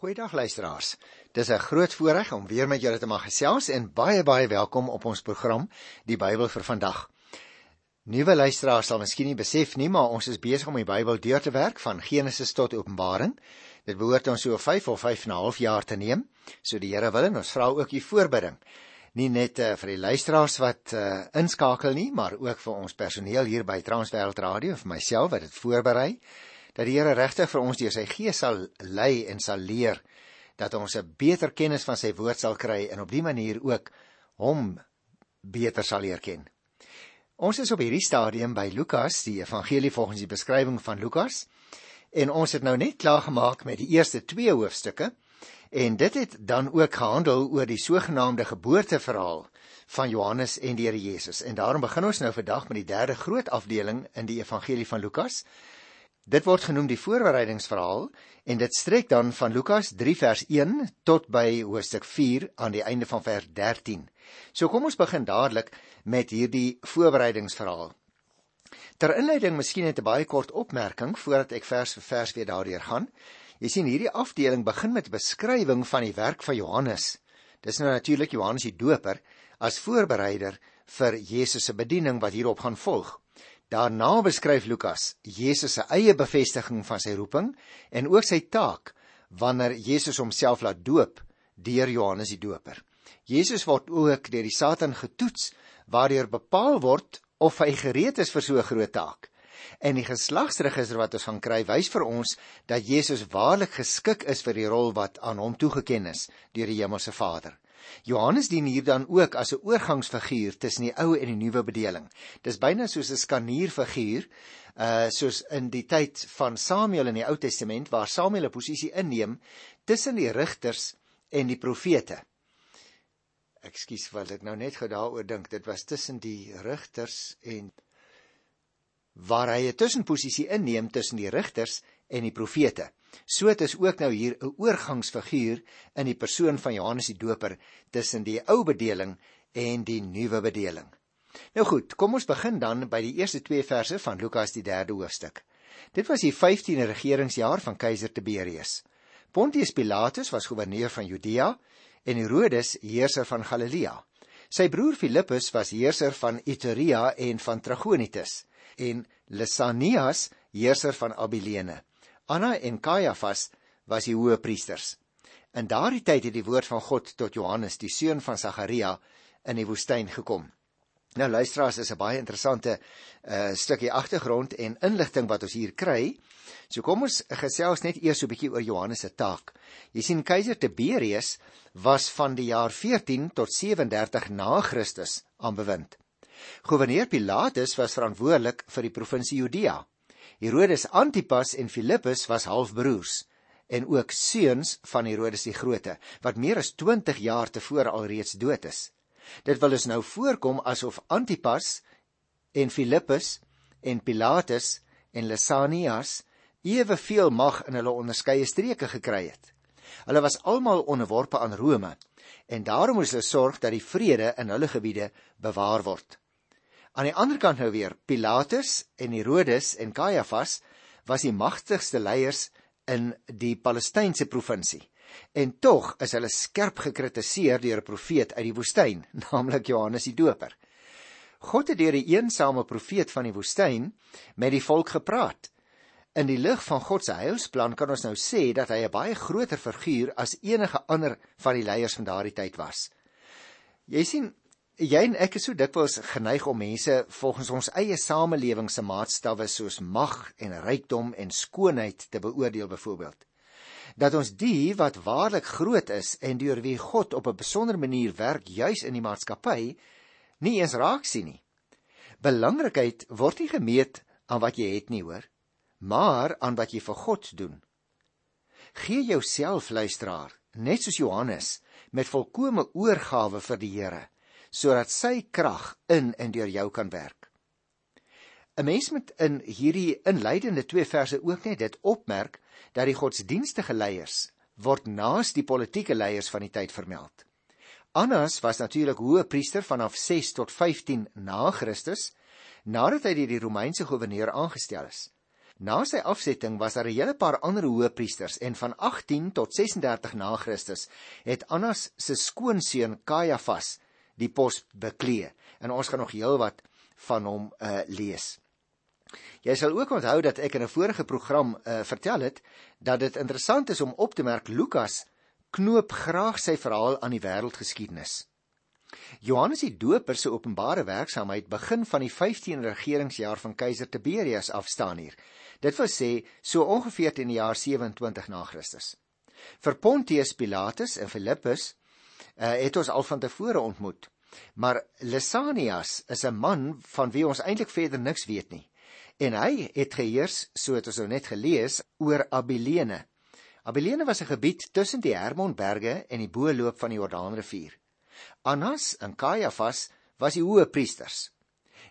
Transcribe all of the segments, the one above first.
Goeiedag luisteraars. Dis 'n groot voorreg om weer met julle te mag gesels en baie baie welkom op ons program Die Bybel vir vandag. Nuwe luisteraars sal miskien nie besef nie, maar ons is besig om die Bybel deur te werk van Genesis tot Openbaring. Dit behoort ons so 5 of 5 en 'n half jaar te neem. So die Here wil en ons vra ook u voorbidding. Nie net uh, vir die luisteraars wat uh, inskakel nie, maar ook vir ons personeel hier by Transwêreld Radio en vir myself wat dit voorberei dat die Here regtig vir ons deur sy gees sal lei en sal leer dat ons 'n beter kennis van sy woord sal kry en op dië manier ook hom beter sal leer ken. Ons is op hierdie stadium by Lukas, die evangelie volgens die beskrywing van Lukas. En ons het nou net klaar gemaak met die eerste 2 hoofstukke en dit het dan ook gehandel oor die sogenaamde geboorteverhaal van Johannes en die Here Jesus. En daarom begin ons nou vandag met die derde groot afdeling in die evangelie van Lukas Dit word genoem die voorbereidingsverhaal en dit strek dan van Lukas 3 vers 1 tot by hoofstuk 4 aan die einde van vers 13. So kom ons begin dadelik met hierdie voorbereidingsverhaal. Ter inleiding miskien net 'n baie kort opmerking voordat ek vers vir vers weer daardeur gaan. Jy sien hierdie afdeling begin met 'n beskrywing van die werk van Johannes. Dis nou natuurlik Johannes die Doper as voorbereider vir Jesus se bediening wat hierop gaan volg. Daarna beskryf Lukas Jesus se eie bevestiging van sy roeping en ook sy taak wanneer Jesus homself laat doop deur Johannes die Doper. Jesus word ook deur die Satan getoets waardeur bepaal word of hy gereed is vir so 'n groot taak. En die geslagsregister wat ons gaan kry wys vir ons dat Jesus waarlik geskik is vir die rol wat aan hom toegeken is deur die Hemelse Vader. Johannes dien hier dan ook as 'n oorgangsfiguur tussen die ou en die nuwe bedeling. Dis byna soos 'n skanierfiguur, uh soos in die tyd van Samuel in die Ou Testament waar Samuel 'n posisie inneem tussen die rigters en die profete. Ekskuus wat ek nou net gou daaroor dink, dit was tussen die rigters en waar hy 'n tussenposisie inneem tussen die rigters en die profete. So dit is ook nou hier 'n oorgangsfiguur in die persoon van Johannes die Doper tussen die ou bedeling en die nuwe bedeling. Nou goed, kom ons begin dan by die eerste 2 verse van Lukas die 3de hoofstuk. Dit was die 15de regeringsjaar van keiser Tiberius. Pontius Pilatus was goewerneur van Judea en Herodes heerser van Galilea. Sy broer Filippus was heerser van Iturea en van Trachonitis en Lysanias heerser van Abilene. Anna en Kajafas was die hoë priesters. In daardie tyd het die woord van God tot Johannes, die seun van Sagaria, in die woestyn gekom. Nou luisteraars, is 'n baie interessante uh stukkie agtergrond en inligting wat ons hier kry. So kom ons gesels net eers so 'n bietjie oor Johannes se taak. Jy sien keiser Tiberius was van die jaar 14 tot 37 na Christus aan bewind. Gouverneur Pilatus was verantwoordelik vir die provinsie Judea. Herodes Antipas en Filippus was halfbroers en ook seuns van Herodes die Grote wat meer as 20 jaar tevore alreeds dood is. Dit wil dus nou voorkom asof Antipas en Filippus en Pilatus en Lysanias eweveel mag in hulle onderskeie streke gekry het. Hulle was almal onderworpe aan Rome en daarom moes hulle sorg dat die vrede in hulle gebiede bewaar word. Aan die ander kant nou weer, Pilatus en Herodes en Kajafas was die magtigste leiers in die Palestynse provinsie. En tog is hulle skerp gekritiseer deur 'n profeet uit die woestyn, naamlik Johannes die Doper. God het deur die eensame profeet van die woestyn met die volk gepraat. In die lig van God se heilsplan kan ons nou sê dat hy 'n baie groter figuur as enige ander van die leiers van daardie tyd was. Jy sien, jy en ek is so dikwels geneig om mense volgens ons eie samelewing se maatstawwe soos mag en rykdom en skoonheid te beoordeel byvoorbeeld. Dat ons die wat waarlik groot is en deur wie God op 'n besondere manier werk juis in die maatskappy nie eens raak sien nie. Belangrikheid word nie gemeet aan wat jy het nie, hoor, maar aan wat jy vir God doen. Gee jouself luisteraar, net soos Johannes, met volkomme oorgawe vir die Here sodat sy krag in en deur jou kan werk. 'n Mens moet in hierdie inleidende twee verse ook net dit opmerk dat die godsdienstige leiers word naas die politieke leiers van die tyd vermeld. Annas was natuurlik hoë priester vanaf 6 tot 15 na Christus nadat hy deur die Romeinse goewerneur aangestel is. Na sy afsetting was daar 'n hele paar ander hoëpriesters en van 18 tot 36 na Christus het Annas se skoonseun Kajafas die pos beklee. En ons gaan nog heelwat van hom uh lees. Jy sal ook onthou dat ek in 'n vorige program uh vertel het dat dit interessant is om op te merk Lukas knoop graag sy verhaal aan die wêreldgeskiedenis. Johannes die Doper se openbare werksaamheid begin van die 15 regeringsjaar van keiser Tiberius af staan hier. Dit wil sê so ongeveer in die jaar 27 na Christus. Vir Pontius Pilatus en Filippus het ons al van tevore ontmoet. Maar Lysanias is 'n man van wie ons eintlik verder niks weet nie. En hy het geheers, so het ons nou net gelees, oor Abilene. Abilene was 'n gebied tussen die Hermonberge en die boeloop van die Jordaanrivier. Annas en Kajafas was die hoë priesters.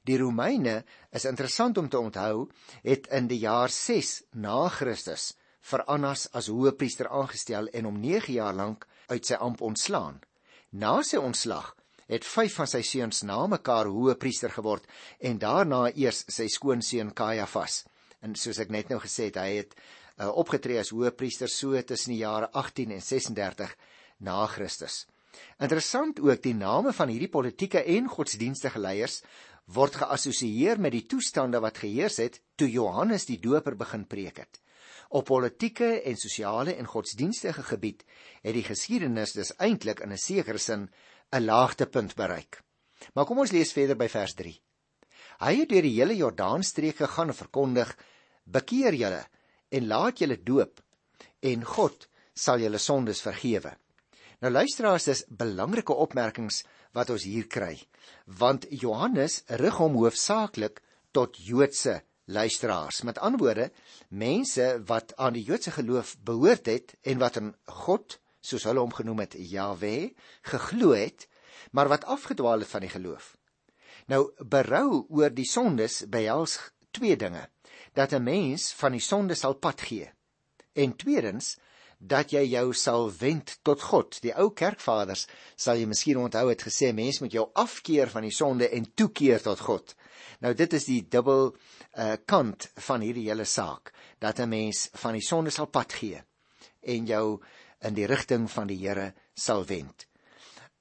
Die Romeine is interessant om te onthou, het in die jaar 6 na Christus vir Annas as hoëpriester aangestel en hom 9 jaar lank uit sy amp ontslaan. Na sy ontslag het 5 van sy seuns na mekaar hoëpriester geword en daarna eers sy skoonseun Kajafas. En soos ek net nou gesê het, hy het uh, opgetree as hoëpriester so tussen die jare 18 en 36 na Christus. Interessant ook die name van hierdie politieke en godsdienstige leiers word geassosieer met die toestande wat geheers het toe Johannes die Doper begin preek het. Op politieke en sosiale en godsdienstige gebied het die geskiedenis dus eintlik in 'n sekere sin 'n laagtepunt bereik. Maar kom ons lees verder by vers 3. Hy het deur die hele Jordaanstreek gegaan en verkondig: "Bekeer julle en laat julle doop en God sal julle sondes vergewe." Nou luisteraars, dis belangrike opmerkings wat ons hier kry, want Johannes rig hom hoofsaaklik tot Joodse luisteraars. Met ander woorde, mense wat aan die Joodse geloof behoort het en wat in God, soos hulle hom genoem het, Jahwe, geglo het, maar wat afgedwaal het van die geloof. Nou berou oor die sondes behels twee dinge: dat 'n mens van die sonde sal pad gee. En tweedens, dat jy jou sal wend tot God. Die ou kerkvaders sal jy miskien onthou het gesê mens moet jou afkeer van die sonde en toekeer tot God. Nou dit is die dubbel uh, kant van hierdie hele saak dat 'n mens van die sonde sal pad gee en jou in die rigting van die Here sal wend.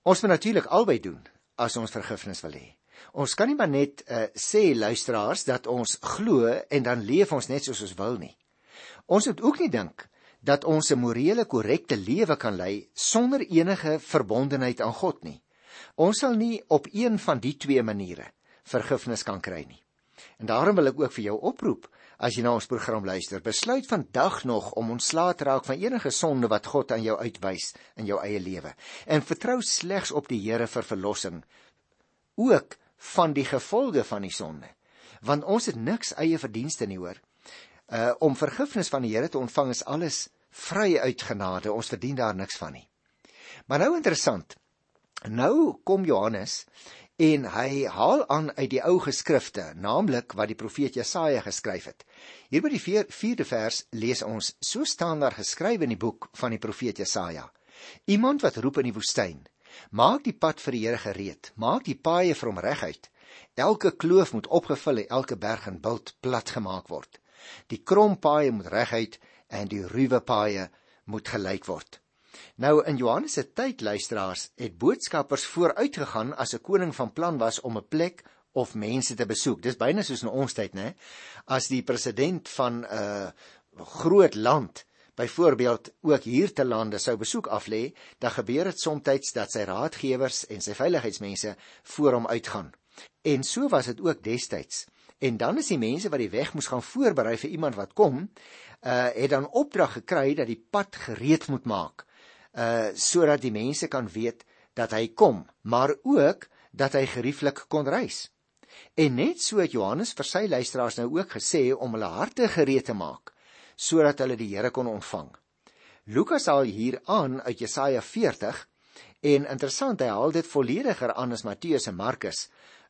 Ons moet natuurlik albei doen as ons vergifnis wil hê. Ons kan nie maar net uh, sê luisteraars dat ons glo en dan leef ons net soos ons wil nie. Ons moet ook nie dink dat ons 'n morele korrekte lewe kan lei sonder enige verbondenheid aan God nie. Ons sal nie op een van die twee maniere vergifnis kan kry nie. En daarom wil ek ook vir jou oproep as jy na ons program luister, besluit vandag nog om ontslae te raak van enige sonde wat God aan jou uitwys in jou eie lewe en vertrou slegs op die Here vir verlossing ook van die gevolge van die sonde. Want ons het niks eie verdienste nie hoor uh om vergifnis van die Here te ontvang is alles vry uit genade. Ons verdien daar niks van nie. Maar nou interessant. Nou kom Johannes en hy haal aan uit die ou geskrifte, naamlik wat die profeet Jesaja geskryf het. Hier by die 4de vers lees ons: So staan daar geskrywe in die boek van die profeet Jesaja: Iemand wat roep in die woestyn: Maak die pad vir die Here gereed, maak die paaie vir hom reguit. Elke kloof moet opgevul en elke berg en bult plat gemaak word. Die krom paaie moet reguit en die ruwe paaie moet gelyk word. Nou in Johannes se tyd luisteraars het boodskappers vooruitgegaan as 'n koning van plan was om 'n plek of mense te besoek. Dis byna soos in ons tyd, né? As die president van 'n uh, groot land byvoorbeeld ook hier te lande sou besoek aflê, dan gebeur dit soms dat sy raadgewers en sy veiligheidsmense voor hom uitgaan. En so was dit ook destyds. En dan is die mense wat die weg moes gaan voorberei vir iemand wat kom, uh het dan opdrag gekry dat die pad gereed moet maak. Uh sodat die mense kan weet dat hy kom, maar ook dat hy gerieflik kon reis. En net so het Johannes vir sy luisteraars nou ook gesê om hulle harte gereed te maak sodat hulle die Here kon ontvang. Lukas haal hier aan uit Jesaja 40 en interessant hy haal dit vollediger aan as Matteus en Markus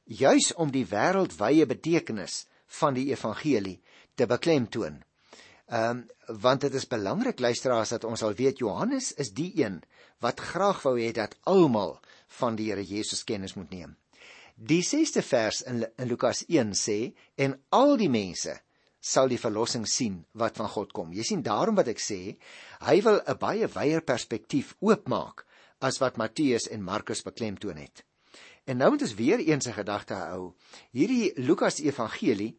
juis om die wêreldwye betekenis van die evangelie te beklemtoon. Ehm um, want dit is belangrik luisteraars dat ons al weet Johannes is die een wat graag wou hê dat almal van die Here Jesus kennis moet neem. Die 6ste vers in, in Lukas 1 sê en al die mense sal die verlossing sien wat van God kom. Jy sien daarom wat ek sê, hy wil 'n baie wyeer perspektief oopmaak as wat Matteus en Markus beklemtoon het. En nou moet ons weer eens 'n gedagte hou. Hierdie Lukas Evangelie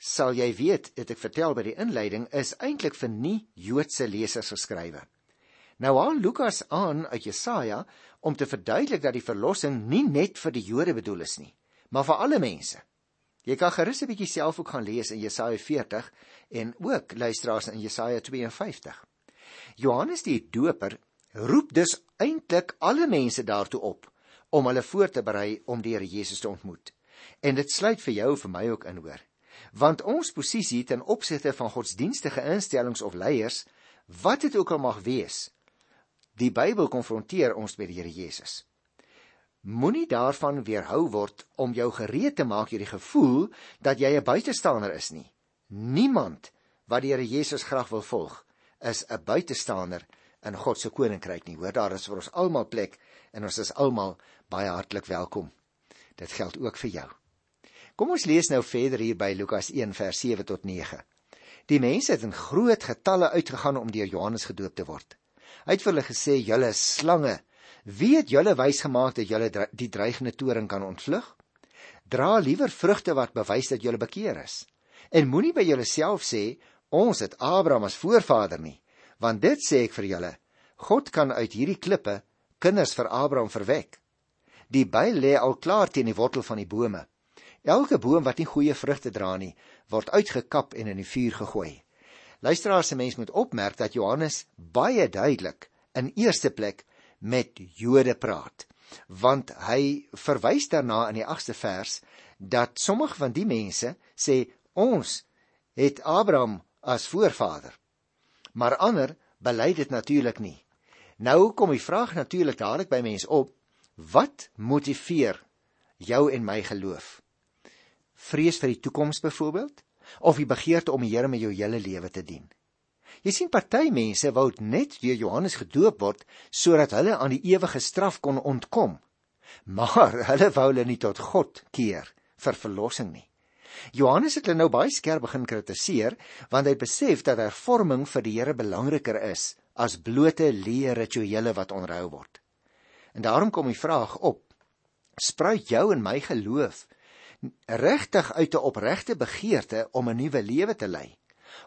sal jy weet, het ek vertel by die inleiding, is eintlik vir nie Joodse lesers geskrywe. Nou haal Lukas aan uit Jesaja om te verduidelik dat die verlossing nie net vir die Jode bedoel is nie, maar vir alle mense. Jy kan gerus 'n bietjie self ook gaan lees in Jesaja 40 en ook luisteraars in Jesaja 52. Johannes die Doper roep dus eintlik alle mense daartoe op om hulle voor te berei om die Here Jesus te ontmoet. En dit sluit vir jou en vir my ook in hoor. Want ons posisie ten opsigte van godsdienstige instellings of leiers, wat dit ook al mag wees, die Bybel konfronteer ons met die Here Jesus. Moenie daarvan weerhou word om jou gereed te maak hierdie gevoel dat jy 'n buitestander is nie. Niemand wat die Here Jesus graag wil volg, is 'n buitestander in God se koninkryk nie. Hoor, daar is vir ons almal plek en ons is almal baie hartlik welkom. Dit geld ook vir jou. Kom ons lees nou verder hier by Lukas 1 vers 7 tot 9. Die mense het in groot getalle uitgegaan om deur Johannes gedoop te word. Hy het vir hulle gesê: "Julle slange. Wie het julle wys gemaak dat julle die dreigende toring kan ontvlug? Dra liewer vrugte wat bewys dat julle bekeer is. En moenie by julleself sê: Ons het Abraham as voorvader nie, want dit sê ek vir julle, God kan uit hierdie klippe kinders vir Abraham verwek. Die byl lê al klaar teen die wortel van die bome. Elke boom wat nie goeie vrugte dra nie, word uitgekap en in die vuur gegooi. Luisteraars, se mens moet opmerk dat Johannes baie duidelik in eerste plek met Jode praat, want hy verwys daarna in die 8ste vers dat sommige van die mense sê ons het Abraham as voorvader maar ander bely dit natuurlik nie. Nou kom die vraag natuurlik dadelik by mense op: wat motiveer jou en my geloof? Vrees vir die toekoms byvoorbeeld of die begeerte om die Here met jou hele lewe te dien? Jy sien party mense wou net deur Johannes gedoop word sodat hulle aan die ewige straf kon ontkom. Maar hulle wou hulle nie tot God keer vir verlossing nie. Johannes het hulle nou baie skerp begin kritiseer want hy besef dat hervorming vir die Here belangriker is as blote leë rituele wat onrou word. En daarom kom die vraag op: spruit jou en my geloof regtig uit 'n opregte begeerte om 'n nuwe lewe te lei?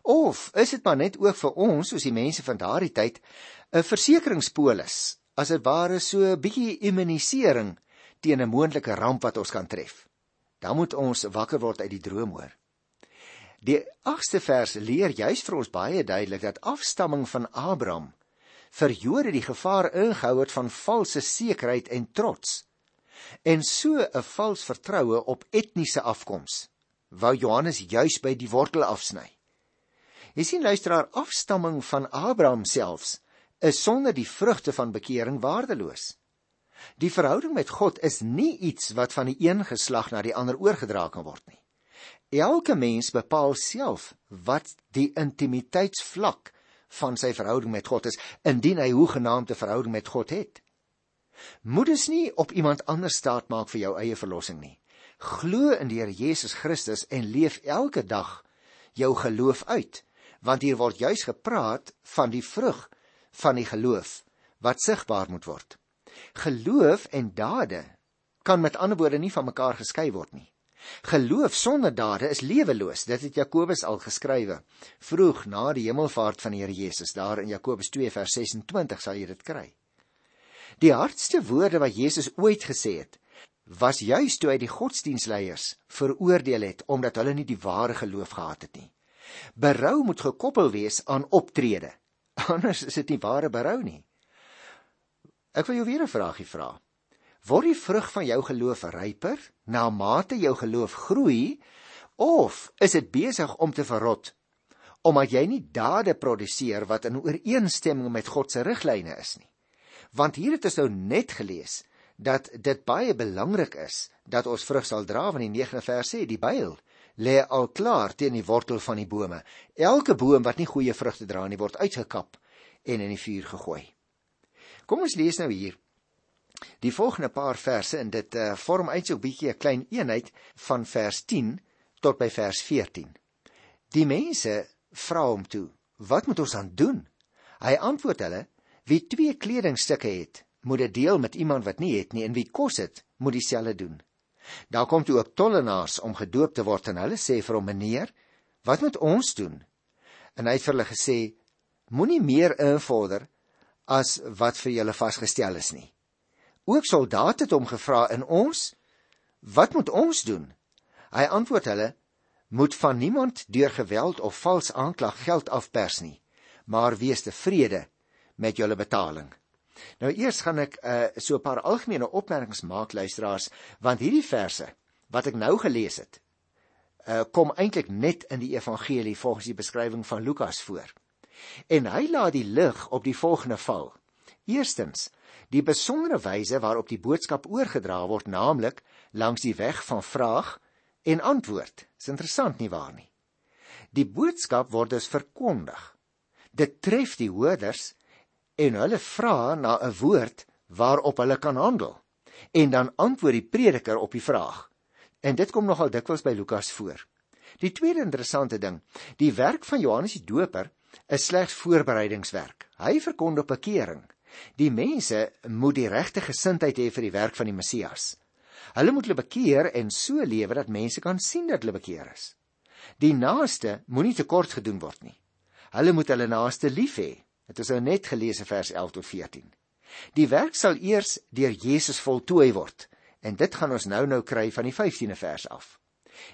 Of is dit maar net ook vir ons, soos die mense van daardie tyd, 'n versekeringspolis, as dit ware so 'n bietjie immunisering teen 'n moontlike ramp wat ons kan tref? dan moet ons wakker word uit die droom hoor. Die 8ste vers leer juis vir ons baie duidelik dat afstamming van Abraham vir Jode die gevaar ingehou het van valse sekerheid en trots en so 'n vals vertroue op etniese afkoms wou Johannes juis by die wortel afsny. Jy sien luisteraar afstamming van Abraham selfs is sonder die vrugte van bekering waardeloos. Die verhouding met God is nie iets wat van die een geslag na die ander oorgedra kan word nie. Elke mens bepaal self wat die intimiteitsvlak van sy verhouding met God is, indien hy hoegenaamde verhouding met God het. Moeders nie op iemand anders staat maak vir jou eie verlossing nie. Glo in die Here Jesus Christus en leef elke dag jou geloof uit, want hier word juis gepraat van die vrug van die geloof wat sigbaar moet word. Geloof en dade kan met ander woorde nie van mekaar geskei word nie. Geloof sonder dade is leweloos. Dit het Jakobus al geskrywe. Vroeg na die hemelvaart van die Here Jesus, daar in Jakobus 2 vers 26 sal jy dit kry. Die hardste woorde wat Jesus ooit gesê het, was juis toe hy die godsdienstleiers veroordeel het omdat hulle nie die ware geloof gehad het nie. Berou moet gekoppel wees aan optrede. Anders is dit nie ware berou nie. Ek wil jou weer 'n vraagie vra. Word die vrug van jou geloof ryper na mate jou geloof groei of is dit besig om te verrot omdat jy nie dade produseer wat in ooreenstemming met God se riglyne is nie? Want hier het ons nou net gelees dat dit baie belangrik is dat ons vrug sal dra want die 9de vers sê die byl lê al klaar teen die wortel van die bome. Elke boom wat nie goeie vrugte dra nie word uitgekap en in die vuur gegooi. Kom ons lees nou hier die volgende paar verse en dit uh, vorm eintlik 'n bietjie 'n klein eenheid van vers 10 tot by vers 14. Die mense vra hom toe: "Wat moet ons aan doen?" Hy antwoord hulle: "Wie twee kledingstukke het, moet dit deel met iemand wat nie het nie, en wie kos het, moet dieselfde doen." Daar kom toe ook tollenaars om gedoop te word en hulle sê vir hom: "Meneer, wat moet ons doen?" En hy het vir hulle gesê: "Moenie meer invorder as wat vir julle vasgestel is nie." Ook soldate het hom gevra: "En ons, wat moet ons doen?" Hy antwoord hulle: "Moet van niemand deur geweld of vals aanklag geld afpers nie, maar wees tevrede met julle betaling." Nou eers gaan ek uh, so 'n paar algemene opmerkings maak luisteraars, want hierdie verse wat ek nou gelees het, uh, kom eintlik net in die evangelie volgens die beskrywing van Lukas voor. En hy laat die lig op die volgende val. Eerstens, die besondere wyse waarop die boodskap oorgedra word, naamlik langs die weg van vraag en antwoord. Dis interessant nie waar nie. Die boodskap word dus verkondig. Dit tref die hoorders en hulle vra na 'n woord waarop hulle kan handel. En dan antwoord die prediker op die vraag. En dit kom nogal dikwels by Lukas voor. Die tweede interessante ding, die werk van Johannes die Doper is slegs voorbereidingswerk. Hy verkondig bekering. Die mense moet die regte gesindheid hê vir die werk van die Messias. Hulle moet hulle bekeer en so lewe dat mense kan sien dat hulle bekeer is. Die naaste moenie tekort gedoen word nie. Hulle moet hulle naaste lief hê. Dit is nou net gelees vers 11 tot 14. Die werk sal eers deur Jesus voltooi word en dit gaan ons nou nou kry van die 15de vers af.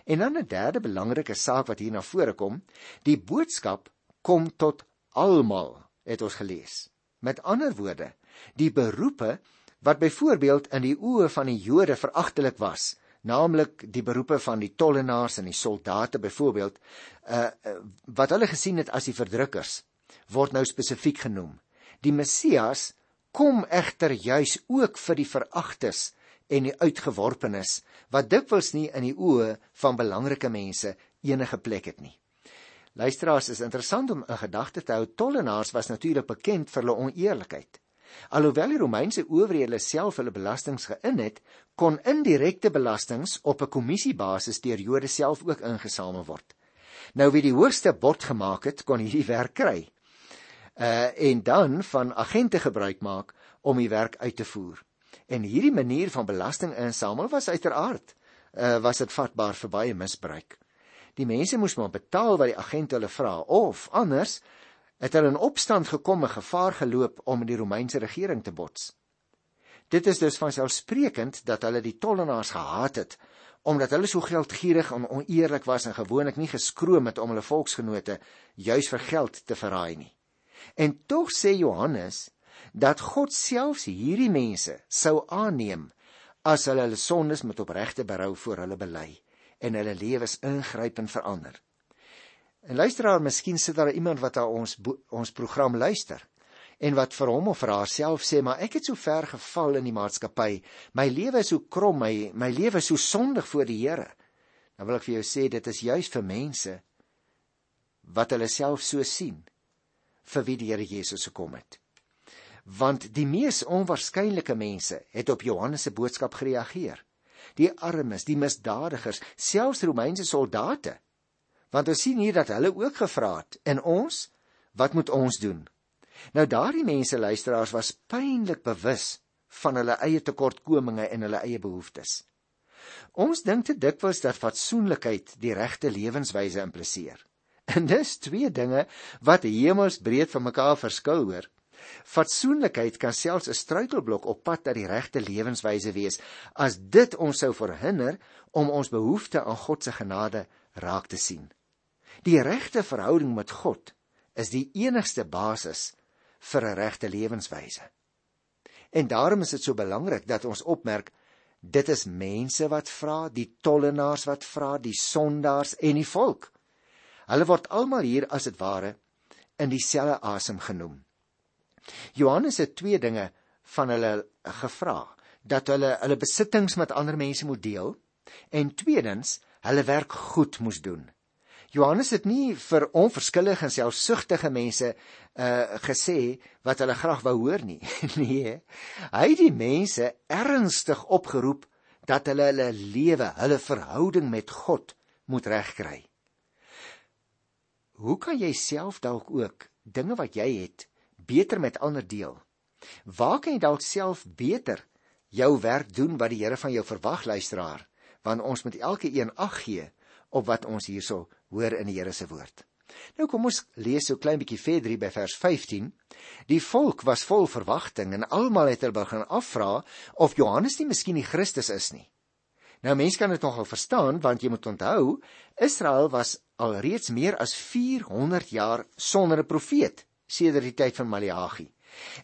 En dan 'n derde belangrike saak wat hier na vore kom, die boodskap kom tot almal, het ons gelees. Met ander woorde, die beroepe wat byvoorbeeld in die oë van die Jode veragtelik was, naamlik die beroepe van die tollenaars en die soldate byvoorbeeld, uh, uh wat hulle gesien het as die verdrukkers, word nou spesifiek genoem. Die Messias kom egter juis ook vir die veragtes en die uitgeworpenes wat dikwels nie in die oë van belangrike mense enige plek het nie. Luisteraars, is interessant om 'n gedagte te hou. Tollenaars was natuurlik bekend vir hulle oneerlikheid. Alhoewel die Romeinse owerhede self hulle belastings geïn het, kon indirekte belastings op 'n kommissiebasis deur Jode self ook ingesamel word. Nou wie die hoogste bod gemaak het, kon hierdie werk kry. Uh en dan van agente gebruik maak om die werk uit te voer. En hierdie manier van belasting insamel was uiteraard uh was dit vatbaar vir baie misbruik. Die mense moes maar betaal wat die agent hulle vra of anders het hulle in opstand gekom en gevaar geloop om met die Romeinse regering te bots. Dit is dus vanselfsprekend dat hulle die tollenaars gehaat het omdat hulle so geldgierig en oneerlik was en gewoonlik nie geskroom het om hulle volksgenote juis vir geld te verraai nie. En tog sê Johannes dat God selfs hierdie mense sou aanneem as hulle hulle sondes met opregte berou voor hulle bely en hulle lewens ingrypend verander. En luisteraar, miskien sit daar iemand wat aan ons ons program luister en wat vir hom of vir haarself sê, maar ek het so ver geval in die maatskappy. My lewe is so krom, my my lewe is so sondig voor die Here. Dan wil ek vir jou sê dit is juis vir mense wat hulle self so sien vir wie die Here Jesus gekom het. Want die mees onwaarskynlike mense het op Johannes se boodskap gereageer die armes, die misdadigers, selfs Romeinse soldate. Want ons sien hier dat hulle ook gevra het, "En ons, wat moet ons doen?" Nou daardie mense luisteraars was pynlik bewus van hulle eie tekortkominge en hulle eie behoeftes. Ons dink te dikwels dat fatsoenlikheid die regte lewenswyse impliseer. En dis twee dinge wat hemelsbreed van mekaar verskil hoor. Fatsoenlikheid kan selfs 'n struikelblok op pad na die regte lewenswyse wees as dit ons sou verhinder om ons behoefte aan God se genade raak te sien. Die regte verhouding met God is die enigste basis vir 'n regte lewenswyse. En daarom is dit so belangrik dat ons opmerk dit is mense wat vra, die tollenaars wat vra, die sondaars en die volk. Hulle word almal hier as dit ware in dieselfde asem genoem. Johannes het twee dinge van hulle gevra: dat hulle hulle besittings met ander mense moet deel en tweedens hulle werk goed moes doen. Johannes het nie vir onverskillige en selfsugtige mense uh gesê wat hulle graag wou hoor nie. nee. Hy het die mense ernstig opgeroep dat hulle hulle lewe, hulle verhouding met God moet regkry. Hoe kan jy self dalk ook dinge wat jy het beter met ander deel? Waar kan jy dalk self beter jou werk doen wat die Here van jou verwag, luisteraar? Want ons moet elke een ag gee op wat ons hierso hoor in die Here se woord. Nou kom ons lees so klein bietjie verder by vers 15. Die volk was vol verwagting en almal het hulle begin afvra of Johannes nie miskien die Christus is nie. Nou mense kan dit nogal verstaan want jy moet onthou Israel was alreeds meer as 400 jaar sonder 'n profeet sedert die tyd van Maleagi.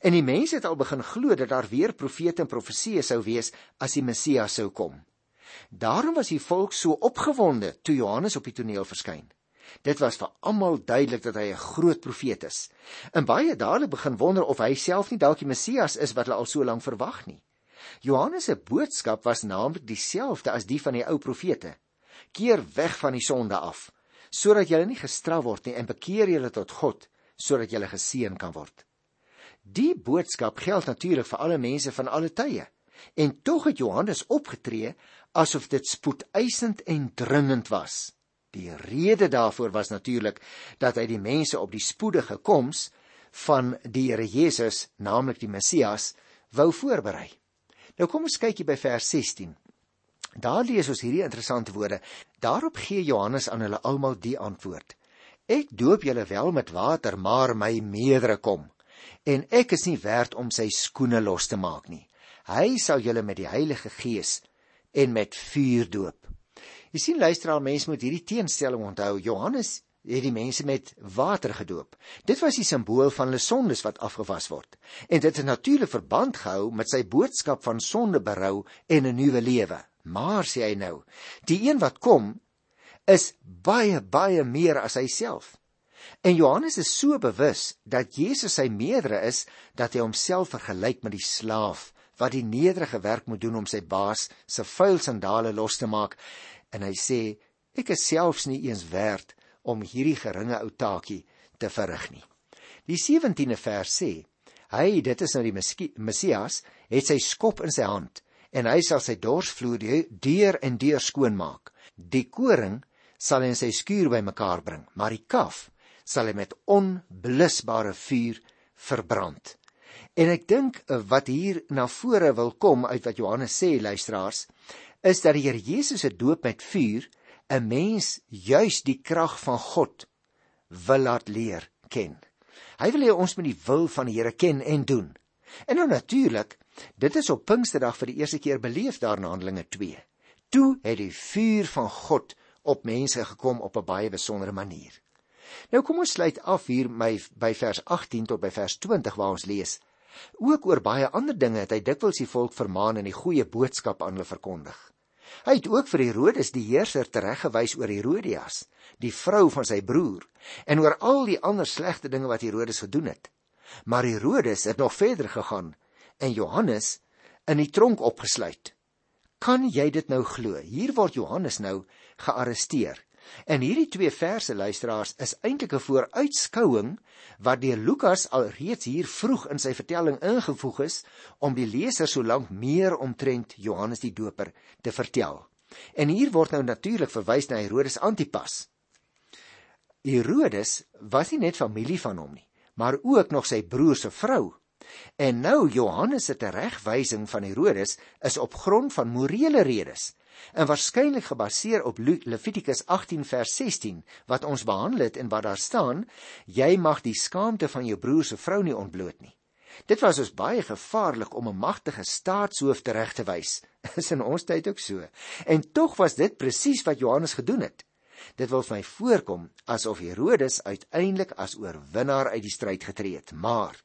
En die mense het al begin glo dat daar weer profete en profeseë sou wees as die Messias sou kom. Daarom was die volk so opgewonde toe Johannes op die toneel verskyn. Dit was vir almal duidelik dat hy 'n groot profeet is. En baie dadelik begin wonder of hy self nie dalk die Messias is wat hulle al so lank verwag nie. Johannes se boodskap was naamlik dieselfde as die van die ou profete. Keer weg van die sonde af, sodat jy nie gestraf word nie en bekeer jy tot God, sodat jy geseën kan word. Die boodskap geld natuurlik vir alle mense van alle tye. En tog het Johannes opgetree asof dit spoedeisend en dringend was. Die rede daarvoor was natuurlik dat hy die mense op die spoedige koms van die Here Jesus, naamlik die Messias, wou voorberei. Nou kom ons kyk hier by vers 16. Daar lees ons hierdie interessante woorde. Daarop gee Johannes aan hulle almal die antwoord: Ek doop julle wel met water, maar my meerdere kom en ek is nie werd om sy skoene los te maak nie. Hy sal julle met die Heilige Gees en met vuur doop. Jy sien luisteraar, mense moet hierdie teenstelling onthou. Johannes het die mense met water gedoop. Dit was die simbool van hulle sondes wat afgewas word. En dit het natuurlik verband gehou met sy boodskap van sondeberou en 'n nuwe lewe. Maar sê hy nou, die een wat kom is baie baie meer as hy self. En Johannes is so bewus dat Jesus sy meerdere is dat hy homself vergelyk met die slaaf wat die nederige werk moet doen om sy baas se vuil sandale los te maak en hy sê ek is selfs nie eens werd om hierdie geringe ou taakie te verrig nie. Die 17de vers sê: Hy, dit is nou die Messias, het sy skop in sy hand en hy sal sy dorsvloer deur en deur skoon maak. Die koring sal hy in sy skuur bymekaar bring, maar die kaf sal hy met onblusbare vuur verbrand. En ek dink eh, wat hier na vore wil kom uit wat Johannes sê, luisteraars, is dat die Here Jesus se doop met vuur 'n mens juis die krag van God wil laat leer ken. Hy wil hê ons moet die wil van die Here ken en doen. En nou natuurlik, dit is op Pinksterdag vir die eerste keer beleef daar in Handelinge 2. Toe het die vuur van God op mense gekom op 'n baie besondere manier. Nou kom ons sluit af hier by, by vers 18 tot by vers 20 waar ons lees: Ook oor baie ander dinge het hy dikwels die volk vermaan en die goeie boodskap aan hulle verkondig. Hy het ook vir Herodes die heerser tereggewys oor Herodias, die vrou van sy broer, en oor al die ander slegte dinge wat Herodes gedoen het. Maar Herodes het nog verder gegaan en Johannes in die tronk opgesluit. Kan jy dit nou glo? Hier word Johannes nou gearresteer En hierdie twee verse luisteraars is eintlik 'n vooruitskouing wat deur Lukas al reeds hier vroeg in sy vertelling ingevoeg is om die leser solank meer omtrent Johannes die Doper te vertel. En hier word nou natuurlik verwys na Herodes Antipas. Herodes was nie net familie van hom nie, maar ook nog sy broer se vrou. En nou Johannes se teregwysing van Herodes is op grond van morele redes en waarskynlik gebaseer op Levitikus 18 vers 16 wat ons behandel het en wat daar staan jy mag die skaamte van jou broer se vrou nie ontbloot nie. Dit was dus baie gevaarlik om 'n magtige staatshoof reg te wys is in ons tyd ook so. En tog was dit presies wat Johannes gedoen het. Dit wil my voorkom asof Herodes uiteindelik as oorwinnaar uit die stryd getree het. Maar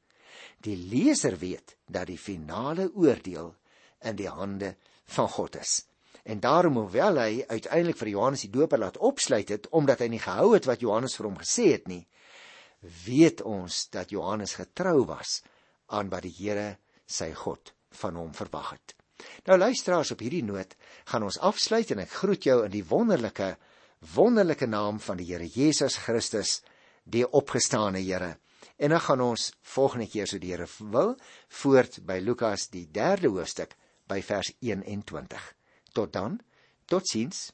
die leser weet dat die finale oordeel in die hande van God is En daarom hoewel hy uiteindelik vir Johannes die Doper laat opsluit het omdat hy nie gehou het wat Johannes vir hom gesê het nie, weet ons dat Johannes getrou was aan wat die Here sy God van hom verwag het. Nou luisteraars op hierdie noot gaan ons afsluit en ek groet jou in die wonderlike wonderlike naam van die Here Jesus Christus, die opgestane Here. En dan gaan ons volgende keer so die Here wil voort by Lukas die 3de hoofstuk by vers 21. Tot dan. Totsiens.